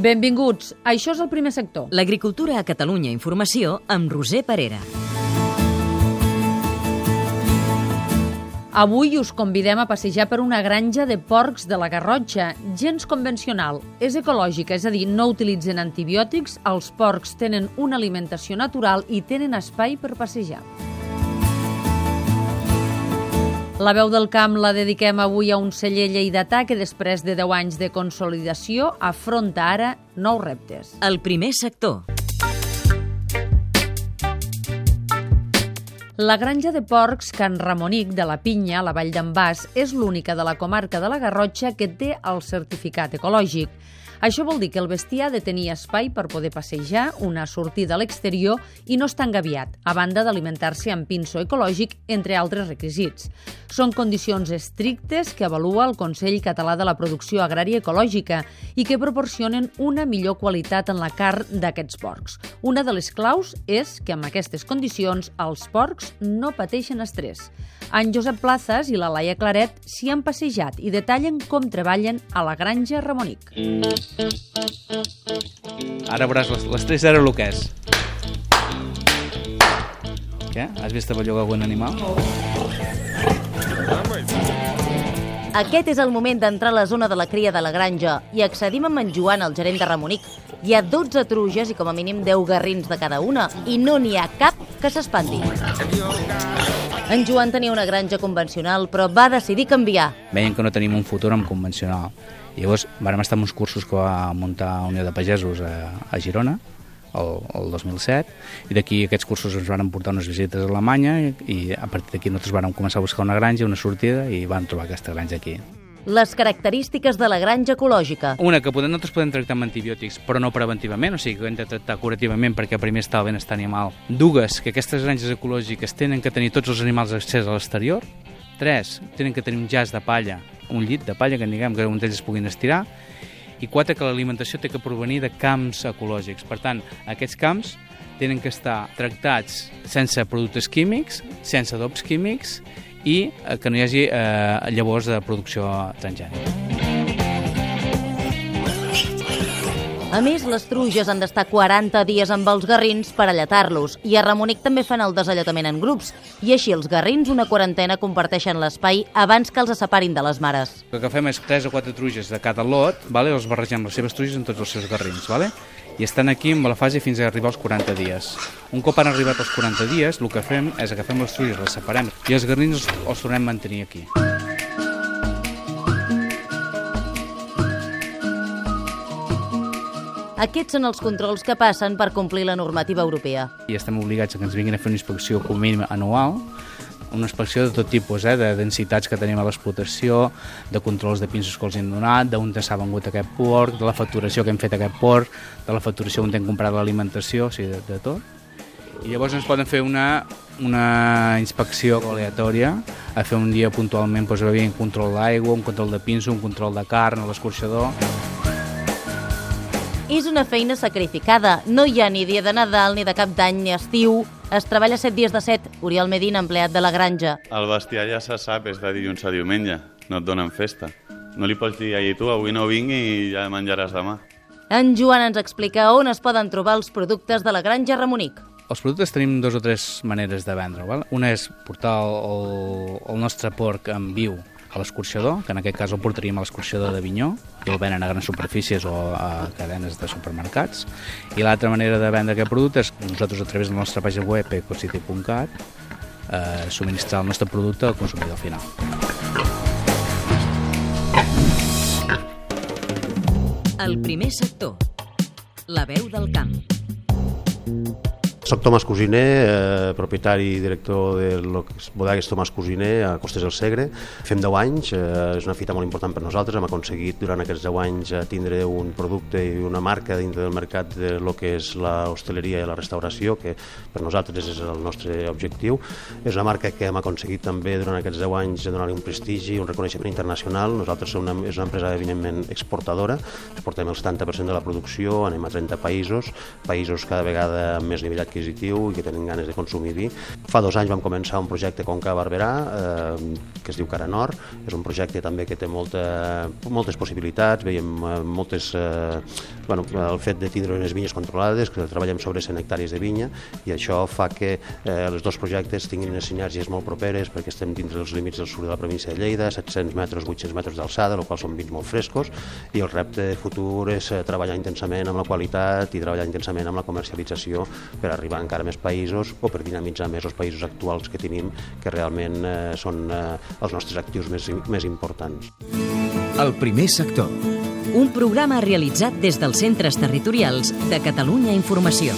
Benvinguts. Això és el primer sector. L'agricultura a Catalunya Informació amb Roser Parera. Avui us convidem a passejar per una granja de porcs de la Garrotxa, gens convencional. És ecològica, és a dir, no utilitzen antibiòtics, els porcs tenen una alimentació natural i tenen espai per passejar. La veu del camp la dediquem avui a un celler lleidatà que després de 10 anys de consolidació afronta ara nous reptes. El primer sector. La granja de porcs Can Ramonic de la Pinya, a la Vall d'en Bas, és l'única de la comarca de la Garrotxa que té el certificat ecològic. Això vol dir que el bestiar ha de tenir espai per poder passejar, una sortida a l'exterior i no estar engaviat, a banda d'alimentar-se amb pinso ecològic, entre altres requisits. Són condicions estrictes que avalua el Consell Català de la Producció Agrària Ecològica i que proporcionen una millor qualitat en la carn d'aquests porcs. Una de les claus és que amb aquestes condicions els porcs no pateixen estrès. En Josep Plazas i la Laia Claret s'hi han passejat i detallen com treballen a la granja Ramonic. Ara veuràs l'estrès era el que és. Què? Has vist bellugar algun animal? Aquest és el moment d'entrar a la zona de la cria de la granja i accedim amb en Joan, el gerent de Ramonic. Hi ha 12 truges i com a mínim 10 garrins de cada una i no n'hi ha cap que s'espanti. En Joan tenia una granja convencional, però va decidir canviar. Veien que no tenim un futur amb convencional. Llavors vàrem estar en uns cursos que va muntar Unió de Pagesos a, a Girona, el, el 2007, i d'aquí aquests cursos ens van portar unes visites a Alemanya i, i a partir d'aquí nosaltres vam començar a buscar una granja, una sortida, i vam trobar aquesta granja aquí. Les característiques de la granja ecològica. Una, que podem, nosaltres podem tractar amb antibiòtics, però no preventivament, o sigui que ho hem de tractar curativament perquè primer està el benestar animal. Dues, que aquestes granges ecològiques tenen que tenir tots els animals accés a l'exterior. Tres, tenen que tenir un jaç de palla, un llit de palla, que diguem que un d'ells es puguin estirar. I quatre, que l'alimentació té que provenir de camps ecològics. Per tant, aquests camps tenen que estar tractats sense productes químics, sense adobs químics i eh, que no hi hagi eh, llavors de producció transgènica. A més, les truges han d'estar 40 dies amb els garrins per alletar-los i a Ramonic també fan el desalletament en grups i així els garrins una quarantena comparteixen l'espai abans que els separin de les mares. El que fem és 3 o 4 truges de cada lot, vale? els barregem les seves truges amb tots els seus garrins, vale? I estan aquí amb la fase fins a arribar als 40 dies. Un cop han arribat als 40 dies, el que fem és agafem les truges, les separem i els garrins els, els tornem a mantenir aquí. Aquests són els controls que passen per complir la normativa europea. I estem obligats a que ens vinguin a fer una inspecció com mínim anual, una inspecció de tot tipus, eh, de densitats que tenim a l'explotació, de controls de pinsos que els hem donat, d'on s'ha vengut aquest porc, de la facturació que hem fet aquest porc, de la facturació on hem comprat l'alimentació, o sigui, de, de tot. I llavors ens poden fer una, una inspecció aleatòria, a fer un dia puntualment doncs, un control d'aigua, un control de pinso, un control de carn l'escorxador. És una feina sacrificada. No hi ha ni dia de Nadal, ni de cap d'any, ni estiu. Es treballa set dies de set. Oriol Medina, empleat de la granja. El bestiar ja se sap, és de dilluns a diumenge. No et donen festa. No li pots dir ahir tu, avui no vinc i ja menjaràs demà. En Joan ens explica on es poden trobar els productes de la granja Ramonic. Els productes tenim dos o tres maneres de vendre. Val? Una és portar el, el nostre porc en viu a l'escorxador, que en aquest cas el portaríem a l'escorxador de Vinyó, i el venen a grans superfícies o a cadenes de supermercats. I l'altra manera de vendre aquest producte és nosaltres a través de la nostra pàgina web ecocity.cat eh, subministrar el nostre producte al consumidor final. El primer sector. La veu del camp. Soc Tomàs Cosiner, eh, propietari i director de les bodegues Tomàs Cosiner a Costes del Segre. Fem 10 anys, eh, és una fita molt important per nosaltres. Hem aconseguit durant aquests 10 anys eh, tindre un producte i una marca dintre del mercat de lo que és la hosteleria i la restauració, que per nosaltres és el nostre objectiu. És una marca que hem aconseguit també durant aquests 10 anys donar-li un prestigi, un reconeixement internacional. Nosaltres som una, és una empresa evidentment exportadora, exportem el 70% de la producció, anem a 30 països, països cada vegada amb més nivell adquisitiu adquisitiu i que tenen ganes de consumir vi. Fa dos anys vam començar un projecte Conca Barberà, eh, que es diu Cara Nord. És un projecte també que té molta, moltes possibilitats, veiem eh, moltes... Eh, bueno, el fet de tindre unes vinyes controlades, que treballem sobre 100 hectàrees de vinya, i això fa que eh, els dos projectes tinguin unes sinergies molt properes, perquè estem dintre dels límits del sud de la província de Lleida, 700 metres, 800 metres d'alçada, el qual són vins molt frescos, i el repte futur és eh, treballar intensament amb la qualitat i treballar intensament amb la comercialització per arribar encara a més països o per dinamitzar més els països actuals que tenim, que realment eh, són eh, els nostres actius més, més importants. El primer sector. Un programa realitzat des dels centres territorials de Catalunya Informació.